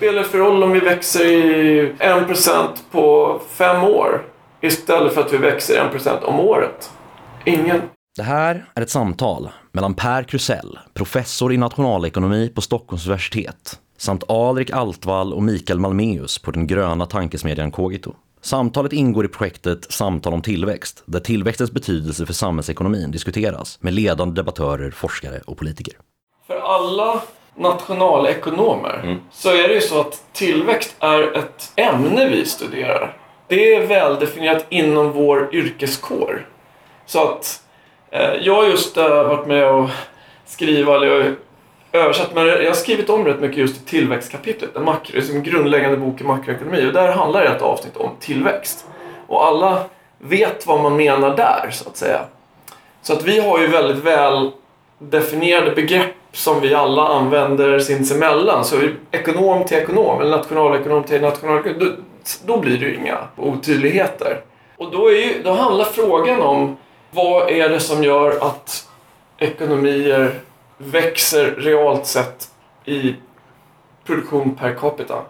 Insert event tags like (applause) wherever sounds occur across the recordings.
spelar det för roll om vi växer i 1% på fem år istället för att vi växer 1% om året? Ingen. Det här är ett samtal mellan Per Krusell, professor i nationalekonomi på Stockholms universitet, samt Alrik Altvall och Mikael Malmeus på den gröna tankesmedjan Kogito. Samtalet ingår i projektet Samtal om tillväxt, där tillväxtens betydelse för samhällsekonomin diskuteras med ledande debattörer, forskare och politiker. För alla nationalekonomer så är det ju så att tillväxt är ett ämne vi studerar. Det är väldefinierat inom vår yrkeskår. Så att eh, jag har just eh, varit med och skriva, eller översatt, men jag har skrivit om rätt mycket just i tillväxtkapitlet. En makro, som en grundläggande bok i makroekonomi. Och där handlar ett avsnitt om tillväxt. Och alla vet vad man menar där, så att säga. Så att vi har ju väldigt väl definierade begrepp som vi alla använder sinsemellan. Så ekonom till ekonom, eller nationalekonom till nationalekonom, då, då blir det ju inga otydligheter. Och då, är ju, då handlar frågan om vad är det som gör att ekonomier växer realt sett i produktion per capita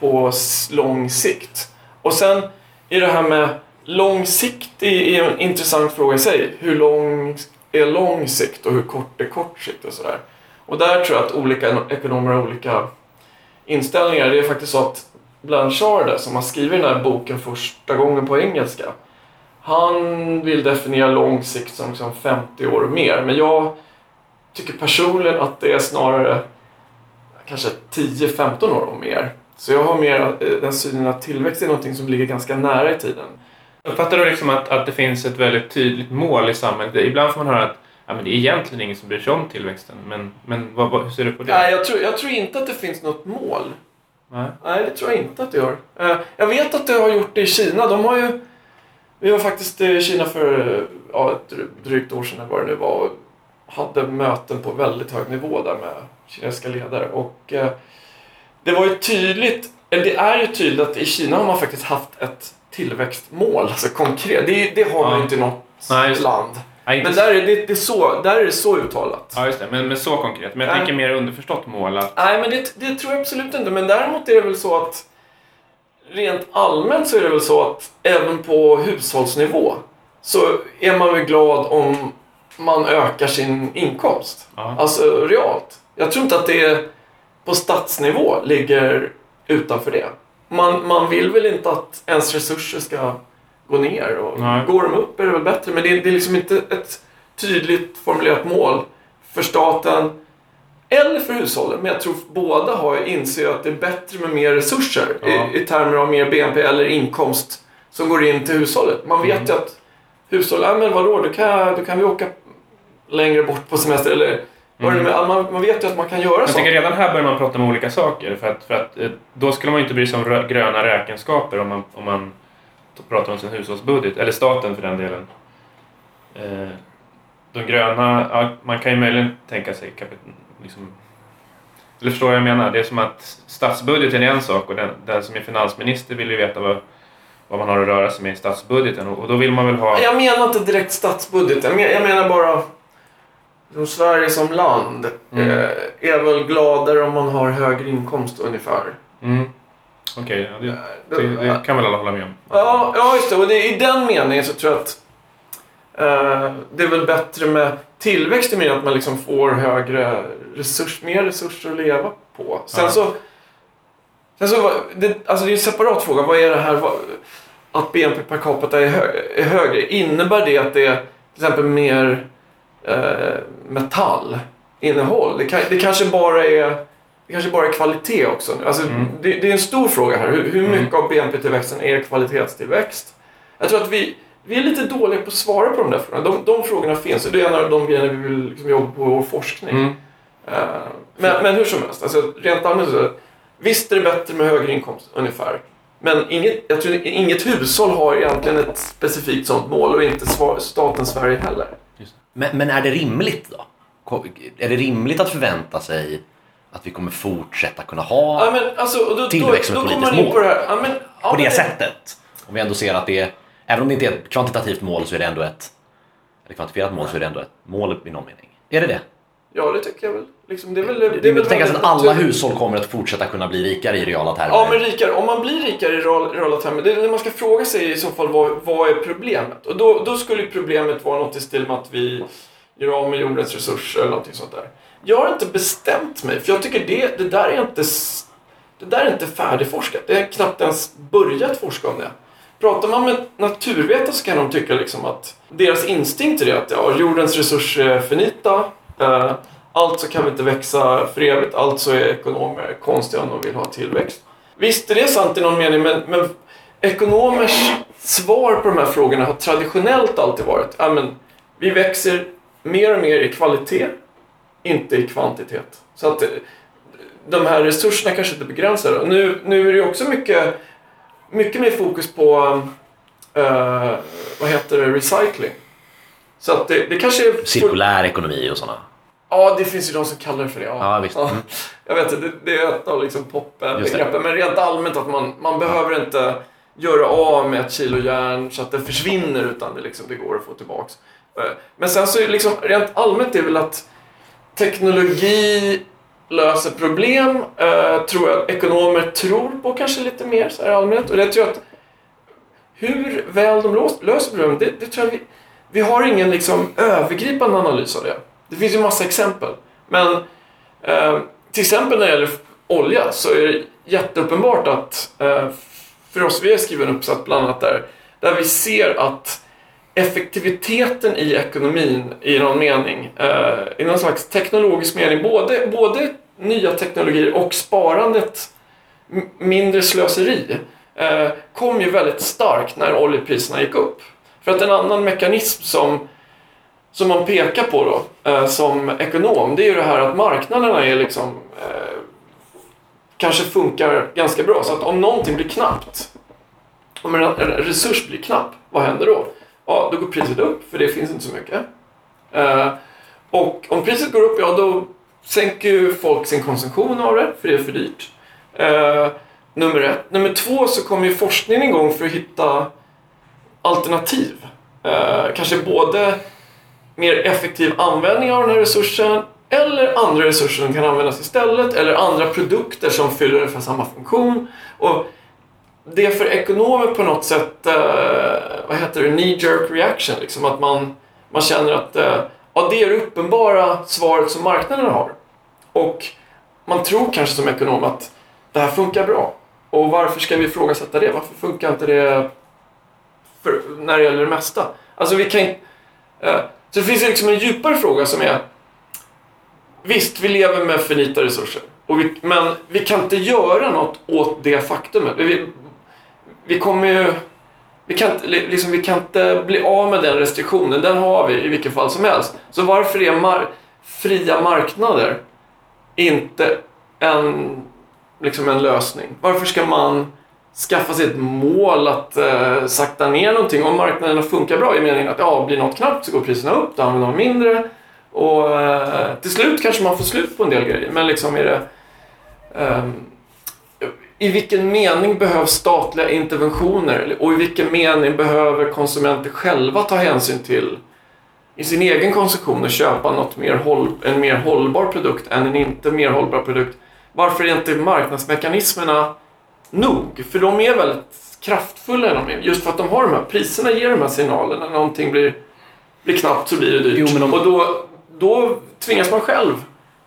på lång sikt. Och sen är det här med lång sikt är en intressant fråga i sig. Hur lång är lång sikt och hur kort är kort sikt och sådär. Och där tror jag att olika ekonomer har olika inställningar. Det är faktiskt så att Blanchard som har skrivit den här boken första gången på engelska. Han vill definiera lång sikt som liksom 50 år och mer. Men jag tycker personligen att det är snarare kanske 10-15 år och mer. Så jag har mer eh, den synen att tillväxt är någonting som ligger ganska nära i tiden. Uppfattar du liksom att, att det finns ett väldigt tydligt mål i samhället? Ibland får man höra att ja, men det är egentligen ingen som bryr sig om tillväxten. Men, men vad, vad, hur ser du på det? Nej, jag tror, jag tror inte att det finns något mål. Nej. Nej, det tror jag inte att det gör. Eh, Jag vet att det har gjort det i Kina. De har ju... Vi var faktiskt i Kina för ja, ett dry- drygt år sedan, vad det nu var, och hade möten på väldigt hög nivå där med kinesiska ledare. Och eh, det var ju tydligt, eller det är ju tydligt att i Kina har man faktiskt haft ett tillväxtmål, alltså konkret. Det, det har man Ja. ju inte i något Nej, land. Nej, Men där är det, det är så, där är det så uttalat. Ja, just det. Men, men så konkret. Men jag Nej. tänker mer underförstått mål. Att, Nej, men det, det tror jag absolut inte. Men däremot är det väl så att rent allmänt så är det väl så att även på hushållsnivå så är man väl glad om man ökar sin inkomst. ja. Alltså realt. Jag tror inte att det på statsnivå ligger utanför det. Man, man vill väl inte att ens resurser ska gå ner. Och Nej. Går de upp är det väl bättre. Men det är, det är liksom inte ett tydligt formulerat mål för staten eller för hushållen. Men jag tror båda har inser att det är bättre med mer resurser Ja. i, i termer av mer BNP eller inkomst som går in till hushållet. Man vet Mm. ju att hushåll, ja men vadå, då kan, då kan vi åka längre bort på semester eller är. man, man vet ju att man kan göra Mm. Jag saker. tycker redan här börjar man prata om olika saker. För att, för att, eh, då skulle man ju inte bry sig om rö- gröna räkenskaper om man, om man pratar om sin hushållsbudget. Eller staten för den delen. Eh, de gröna, ja, man kan ju möjligen tänka sig liksom, eller förstår vad jag menar? Det är som att statsbudgeten är en sak och den, den som är finansminister vill ju veta vad, vad man har att röra sig med i statsbudgeten och, och då vill man väl ha... Jag menar inte direkt statsbudget. Jag men- jag menar bara som Sverige som land Mm. eh, är väl gladare om man har högre inkomst ungefär. Mm. Okej, ja, det, det, det kan väl alla hålla med om. Ja, ja just det. Och det, i den meningen så tror jag att eh, det är väl bättre med tillväxt i meningen att man liksom får högre resurs, mer resurser att leva på. Sen så... Sen så det, alltså det är en separat fråga. Vad är det här att BNP per capita är, hö, är högre? Innebär det att det är till exempel mer eh, metallinnehåll? Det, kan, det kanske bara är det kanske bara är kvalitet också. Alltså, Mm. det, det är en stor fråga här. Hur, hur Mm. mycket av BNP-tillväxten är kvalitetstillväxt? Jag tror att vi, vi är lite dåliga på att svara på de där frågorna. De, de frågorna finns och det är en av de grejerna vi vill liksom jobba på i vår forskning. Mm. Eh, men, men hur som helst, alltså, rent allmänt så Visst är det bättre med högre inkomst, ungefär. Men inget, jag tror inget hushåll har egentligen ett specifikt sådant mål och inte staten Sverige heller. Men, men är det rimligt då? Är det rimligt att förvänta sig att vi kommer fortsätta kunna ha Ja, men, alltså, då, Tillväxt som ett politiskt in på det här. Ja, men, ja, på men det sättet? Om vi ändå ser att det är, även om det inte är ett kvantitativt mål så är det ändå ett, eller kvantifierat mål så är det ändå ett mål i någon mening. Är det det? Ja, det tycker jag väl. Liksom, det är väl, Det är väl tänka sig att alla naturligt. hushåll kommer att fortsätta kunna bli rikare i reala termer. Ja, men rikare. Om man blir rikare i real- reala termer, det, det man ska fråga sig i så fall vad, vad är problemet? Och då, då skulle problemet vara något i stil med att vi gör av med jordens resurser eller någonting sånt där. Jag har inte bestämt mig, för jag tycker det, det där är inte det där är inte färdigforskat. Det är knappt ens börjat forska om det. Pratar man med naturvetare så kan de tycka liksom att deras instinkt är att ja, jordens resurser är finita. Eh, alltså kan vi inte växa för evigt. Alltså är ekonomer konstiga om de vill ha tillväxt. Visst är det sant i någon mening, men, men ekonomers svar på de här frågorna har traditionellt alltid varit ja, men vi växer mer och mer i kvalitet, inte i kvantitet. Så att eh, de här resurserna kanske inte begränsar. Och nu, nu är det också mycket, mycket mer fokus på uh, vad heter det, recycling. Så att det, det kanske är... Cirkulär ekonomi och sådana. Ja, det finns ju de som kallar det för det. Ja, Ja, visst. Mm. Jag vet inte, det, det är ett av liksom popbegreppen. Men rent allmänt att man, man behöver inte göra av med ett kilo järn så att det försvinner utan det, liksom, det går att få tillbaks. Eh, Men sen så liksom, rent allmänt är väl att teknologi löser problem. Eh, tror jag ekonomer tror på kanske lite mer så här i allmänhet. Och det tror jag att hur väl de löser problem, det, det tror jag vi... Vi har ingen liksom övergripande analys av det. Det finns ju massa exempel. Men eh, till exempel när det gäller olja så är det jätteuppenbart att eh, för oss, vi har skrivit en uppsats bland annat där, där vi ser att effektiviteten i ekonomin i någon mening, eh, i någon slags teknologisk mening, både, både nya teknologier och sparandet, mindre slöseri, eh, kom ju väldigt starkt när oljepriserna gick upp. För att en annan mekanism som, som man pekar på då, eh, som ekonom, det är ju det här att marknaderna är liksom eh, kanske funkar ganska bra. Så att om någonting blir knappt, om en resurs blir knapp, vad händer då? Ja, då går priset upp, för det finns inte så mycket. Eh, och om priset går upp, ja då sänker ju folk sin konsumtion av det, för det är för dyrt. Eh, nummer ett. Nummer två så kommer ju forskningen igång för att hitta alternativ. Eh, kanske både mer effektiv användning av den här resursen eller andra resurser som kan användas istället eller andra produkter som fyller ungefär samma funktion. Och det är för ekonomer på något sätt, eh, vad heter det, knee-jerk reaction. Liksom, att man, man känner att eh, ja, det är det uppenbara svaret som marknaden har. Och man tror kanske som ekonom att det här funkar bra. Och varför ska vi ifrågasätta det? Varför funkar inte det för, när det gäller det mesta? Alltså vi kan eh, Så det finns ju liksom en djupare fråga som är Visst, vi lever med finita resurser. Och vi, men vi kan inte göra något åt det faktumet. Vi, vi kommer ju... Vi kan, inte, liksom, vi kan inte bli av med den restriktionen. Den har vi i vilket fall som helst. Så varför är mar fria marknader inte en, liksom en lösning? Varför ska man skaffa sig ett mål att eh, sakta ner någonting. Om marknaderna funkar bra i meningen att ja, blir något knappt så går priserna upp, då använder man mindre. Och eh, till slut kanske man får slut på en del grejer. Men liksom är det Eh, i vilken mening behövs statliga interventioner? Och i vilken mening behöver konsumenter själva ta hänsyn till i sin egen konsumtion och köpa något mer håll, en mer hållbar produkt än en inte mer hållbar produkt. Varför är inte marknadsmekanismerna nog? För de är väldigt kraftfulla. De är, just för att de har de här priserna ger de här signalerna. När någonting blir, blir knappt så blir det dyrt. Jo, om- Och då, då tvingas man själv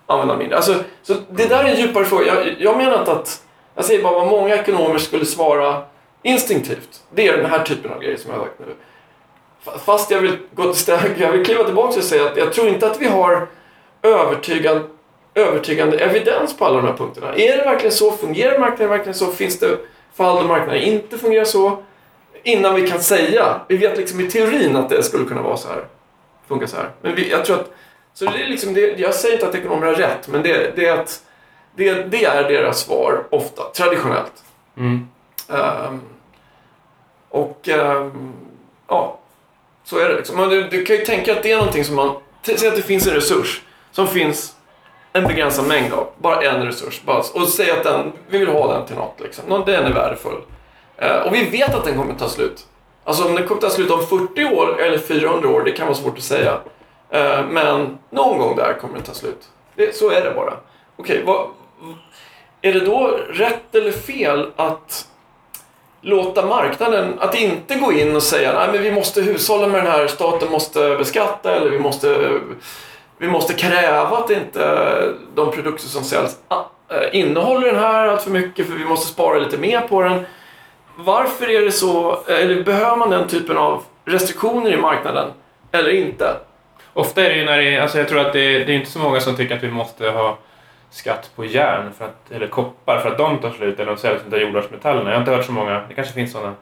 använda mindre. Alltså, så det där är en djupare fråga. Jag, jag menar inte att... Jag säger bara vad många ekonomer skulle svara instinktivt. Det är den här typen av grejer som jag har sagt nu. Fast jag vill, gå till steg, (laughs) jag vill kliva tillbaka och säga att jag tror inte att vi har övertygande, övertygande evidens på alla de här punkterna. Är det verkligen så? Fungerar marknaden verkligen så? Finns det fall där marknaden inte fungerar så? Innan vi kan säga. Vi vet liksom i teorin att det skulle kunna vara så här. Funka så här. Men vi, jag tror att... Så det är liksom det, jag säger inte att ekonomer har rätt, men det, det är att det, det är deras svar ofta, traditionellt. Mm. Ehm, och ehm, ja, så är det liksom. Du, du kan ju tänka att det är någonting som man... Säg att det finns en resurs som finns en begränsad mängd av. Bara en resurs. Bara, och säg att den, vi vill ha den till något. Liksom. Den är värdefull. Eh, och vi vet att den kommer ta slut. Alltså om den kommer ta slut om 40 år eller 400 år, det kan vara svårt att säga. Eh, men någon gång där kommer den ta slut. Det, så är det bara. Okej, vad, är det då rätt eller fel att låta marknaden, att inte gå in och säga nej men vi måste hushålla med den här, staten måste beskatta eller vi måste, vi måste kräva att inte de produkter som säljs ah, eh, innehåller den här allt för mycket för vi måste spara lite mer på den. Varför är det så, eh, eller behöver man den typen av restriktioner i marknaden eller inte? Ofta är det ju när det, alltså jag tror att det, det är inte så många som tycker att vi måste ha skatt på järn för att, eller koppar för att de tar slut eller de av jordartsmetallerna. Jag har inte hört så många, det kanske finns sådana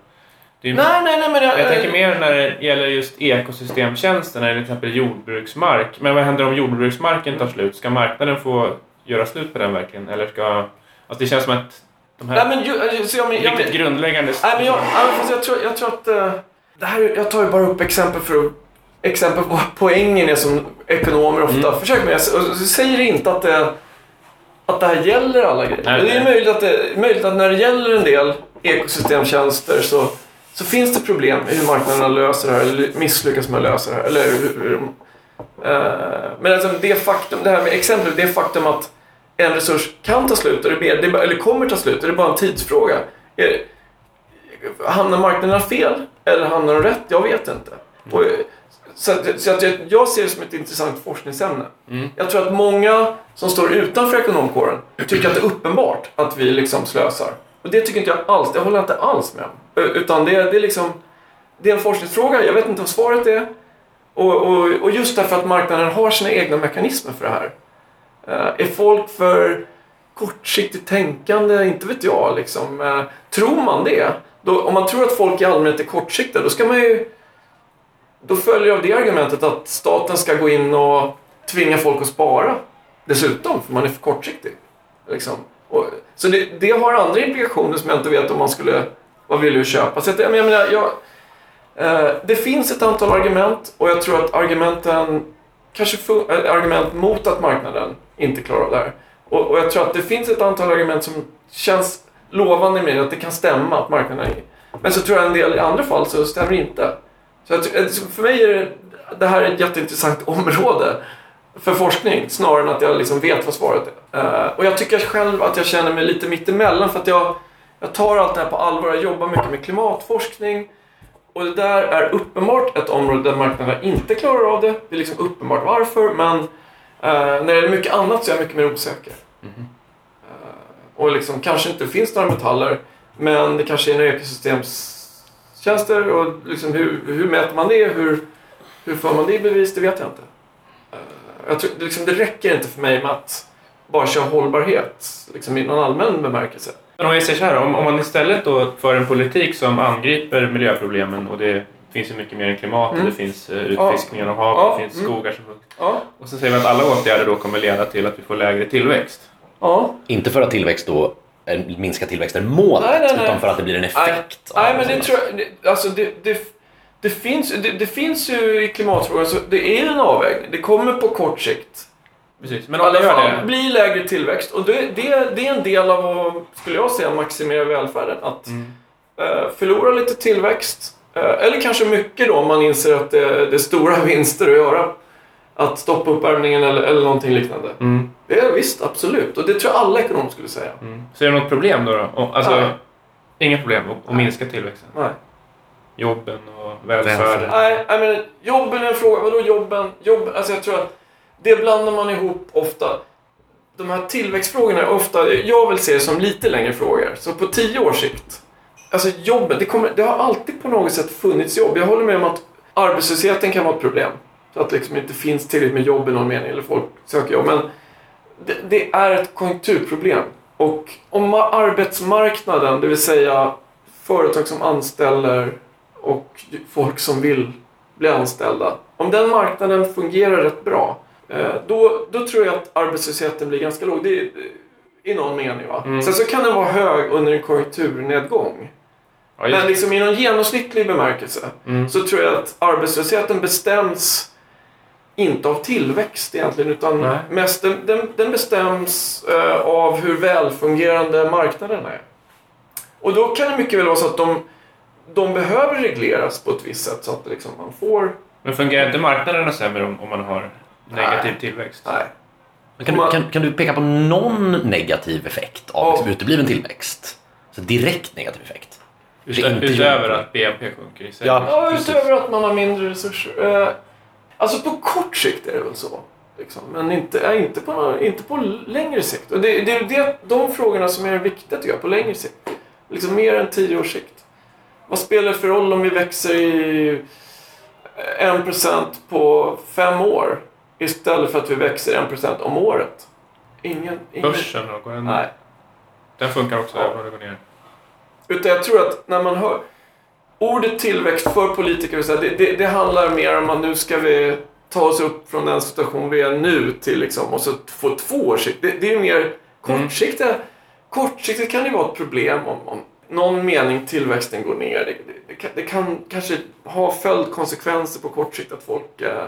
nej, nej, nej, men jag, jag tänker mer när det gäller just ekosystemtjänster, när det till exempel jordbruksmark. Men vad händer om jordbruksmarken tar slut? Ska marknaden få göra slut på den verkligen? Eller ska... Alltså det känns som att de här nej, men, ju, så jag, men, riktigt jag, grundläggande... Nej, men jag, jag, jag, tror, jag tror att... Uh, det här, jag tar ju bara upp exempel för att exempel på poängen är som ekonomer ofta mm. försöker med. Jag säger inte att det, att det här gäller alla grejer. Nej, det är möjligt att, det, möjligt att när det gäller en del ekosystemtjänster så, så finns det problem i hur marknaderna löser det här eller misslyckas med att lösa det här. Eller hur, hur, uh, men alltså det faktum, det här med exempel, det faktum att en resurs kan ta slut eller kommer ta slut, är det bara en tidsfråga? Är, hamnar marknaderna fel eller hamnar de rätt? Jag vet inte. Och, så, så att jag, jag, ser det som ett intressant forskningsämne. Mm. Jag tror att många som står utanför ekonomkåren tycker att det är uppenbart att vi liksom slösar. Och det tycker inte jag alls, det håller jag inte alls med om. Utan det, det, är liksom, det är en forskningsfråga, jag vet inte vad svaret är. Och, och, och just därför att marknaden har sina egna mekanismer för det här. Uh, är folk för kortsiktigt tänkande? Inte vet jag. Liksom. Uh, tror man det, då, om man tror att folk i allmänhet är kortsiktiga, då ska man ju då följer av det argumentet att staten ska gå in och tvinga folk att spara. Dessutom, för man är för kortsiktig. Liksom. Och, så det, det, har andra implikationer som jag inte vet om man skulle vad vill du köpa. Så att, jag menar, jag, eh, det finns ett antal argument och jag tror att argumenten kanske äh, argument mot att marknaden inte klarar av det här. Och, och, jag tror att det finns ett antal argument som känns lovande med att det kan stämma att marknaden är Men så tror jag en del i andra fall så stämmer det inte. Så att, eh, för mig är det, det här ett jätteintressant (laughs) område för forskning snarare än att jag liksom vet vad svaret är. Uh, och jag tycker själv att jag känner mig lite mittemellan för att jag, jag tar allt det här på allvar. Jag jobbar mycket med klimatforskning och det där är uppenbart ett område där marknaden inte klarar av det. Det är liksom uppenbart varför men uh, när det är mycket annat så är jag mycket mer osäker. Mm. Uh, och liksom kanske inte finns några metaller men det kanske är en ekosystems tjänster och liksom hur, hur mäter man det? Hur, hur får man det i bevis? Det vet jag inte. Eh, jag tror, liksom, det räcker inte för mig med att bara köra hållbarhet liksom, i någon allmän bemärkelse. Men om jag säger så här, om, om man istället då för en politik som angriper miljöproblemen och det finns ju mycket mer än klimat, mm. det finns utfiskningar ja. av hav, ja. det finns skogar som ja. Och så säger vi att alla åtgärder då kommer leda till att vi får lägre tillväxt. Ja. Inte för att tillväxt då minska tillväxten målet nej, nej, nej. utan för att det blir en effekt. Nej, men det tror jag, alltså det, det, det, finns, det, det finns ju i klimatfrågan, så det är en avvägning. Det kommer på kort sikt. Precis, men alla gör det. blir lägre tillväxt och det, det, det är en del av att, skulle jag säga, maximera välfärden. Att mm. uh, förlora lite tillväxt, uh, eller kanske mycket då om man inser att det, det är stora (laughs) vinster att göra att stoppa uppvärmningen eller, eller någonting liknande. Mm. Det är visst, absolut. Och det tror jag alla ekonomer skulle säga. Mm. Så är det något problem då? då? Alltså, Nej. Inga problem att minska tillväxten? Nej. Jobben och välfärden? Nej, I mean, jobben är en fråga. Vadå jobben? Jobb, alltså jag tror att det blandar man ihop ofta. De här tillväxtfrågorna är ofta, jag vill se det som lite längre frågor. Så på tio års sikt. Alltså jobben, det, kommer, det har alltid på något sätt funnits jobb. Jag håller med om att arbetslösheten kan vara ett problem. Så att det liksom inte finns tillräckligt med jobb i någon mening, eller folk söker jobb. Men det, det är ett konjunkturproblem. Och om arbetsmarknaden, det vill säga företag som anställer och folk som vill bli anställda. Om den marknaden fungerar rätt bra, då, då tror jag att arbetslösheten blir ganska låg. Det är, I någon mening. Va? Mm. Sen så kan den vara hög under en konjunkturnedgång. Ja, Men liksom i någon genomsnittlig bemärkelse mm. så tror jag att arbetslösheten bestäms inte av tillväxt egentligen utan Nej. mest den, den, den bestäms uh, av hur välfungerande marknaden är. Och då kan det mycket väl vara så att de, de behöver regleras på ett visst sätt så att liksom man får Men fungerar inte marknaderna sämre om, om man har negativ Nej. tillväxt? Nej. Kan du, kan, kan du peka på någon negativ effekt av liksom utebliven tillväxt? Så direkt negativ effekt. Utöver gjort. att BNP sjunker i sig? Ja. Ja, precis. utöver att man har mindre resurser. Eh, alltså på kort sikt är det väl så. Liksom. Men inte, ja, inte, på, inte på längre sikt. Och det, det är det, de frågorna som är viktiga tycker jag, på längre sikt. Liksom mer än tio års sikt. Vad spelar det för roll om vi växer i 1% på fem år istället för att vi växer 1% om året? Ingen... ingen Börsen då? Går den, Nej. den funkar också Ja. även om det går ner? Utan jag tror att när man hör ordet tillväxt för politiker, det, det, det handlar mer om att nu ska vi ta oss upp från den situation vi är nu till liksom, och så få två års sikt. Det, det är mer kortsiktiga. Kortsiktigt kan det vara ett problem om, om någon mening tillväxten går ner. Det, det, det, kan, kan kanske ha följdkonsekvenser på kort sikt att folk eh,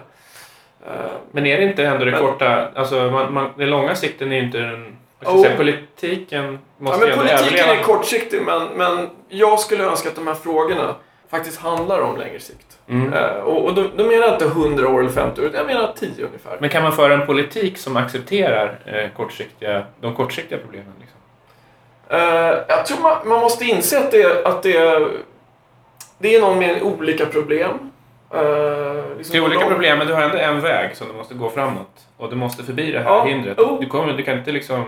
Men är det inte ändå det Men- korta... Alltså, man, man, den långa sikten är ju inte den... Oh. säga, politiken Ja, måste men ju ändå politiken överleva. är kortsiktig, men, men jag skulle önska att de här frågorna faktiskt handlar om längre sikt. Mm. Eh, och och då, då menar jag inte 100 år eller 50 år, utan jag menar 10 ungefär. Men kan man föra en politik som accepterar eh, kortsiktiga, de kortsiktiga problemen? Liksom? Eh, jag tror man, man måste inse att det, att det, det är någon med olika problem. Uh, Det är olika problem, men du har ändå en väg som du måste gå framåt. Och du måste förbi det här Ja, hindret. jo. Du, kommer, du kan inte liksom...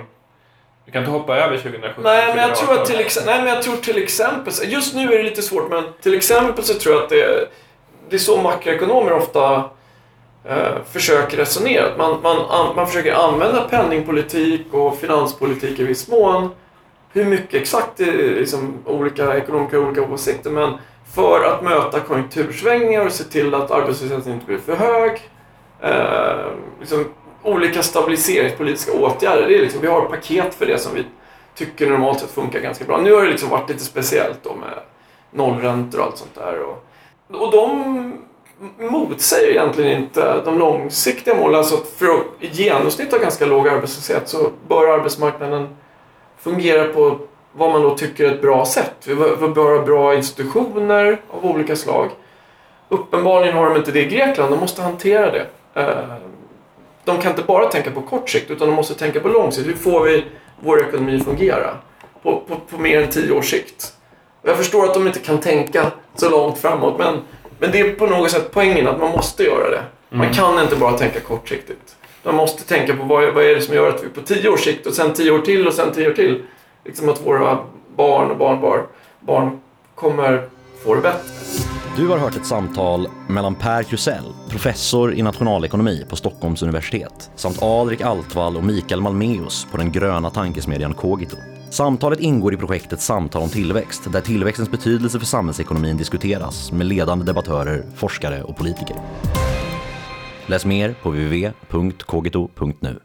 Du kan inte hoppa över 2017. Nej men, jag tror att 2018. till ex- nej, men jag tror till exempel, just nu är det lite svårt, men till exempel så tror jag att det, det är så makroekonomer ofta eh, försöker resonera. Att man, man, an, man försöker använda penningpolitik och finanspolitik i viss mån. Hur mycket exakt är liksom, olika ekonomiker har olika åsikter, men för att möta konjunktursvängningar och se till att arbetslösheten inte blir för hög. Eh, liksom, olika stabiliseringspolitiska åtgärder. Det är liksom, vi har ett paket för det som vi tycker normalt sett funkar ganska bra. Nu har det liksom varit lite speciellt då med nollräntor och allt sånt där. Och, och de motsäger egentligen inte de långsiktiga målen. Alltså för att i genomsnitt ha ganska låg arbetslöshet så bör arbetsmarknaden fungera på vad man då tycker är ett bra sätt. Vi ha bra institutioner av olika slag. Uppenbarligen har de inte det i Grekland, de måste hantera det. Eh, De kan inte bara tänka på kort sikt utan de måste tänka på lång sikt. Hur får vi vår ekonomi att fungera? På, på, på mer än tio års sikt. Jag förstår att de inte kan tänka så långt framåt men, men det är på något sätt poängen att man måste göra det. Man kan inte bara tänka kortsiktigt. Man måste tänka på vad, vad är det som gör att vi på tio års sikt och sen tio år till och sen tio år till. Liksom att våra barn och barnbarn barn kommer få det bättre. Du har hört ett samtal mellan Per Krusell, professor i nationalekonomi på Stockholms universitet, samt Alrik Altvall och Mikael Malmeus på den gröna tankesmedjan Kogito. Samtalet ingår i projektet Samtal om tillväxt, där tillväxtens betydelse för samhällsekonomin diskuteras med ledande debattörer, forskare och politiker. Läs mer på www.kogito.nu.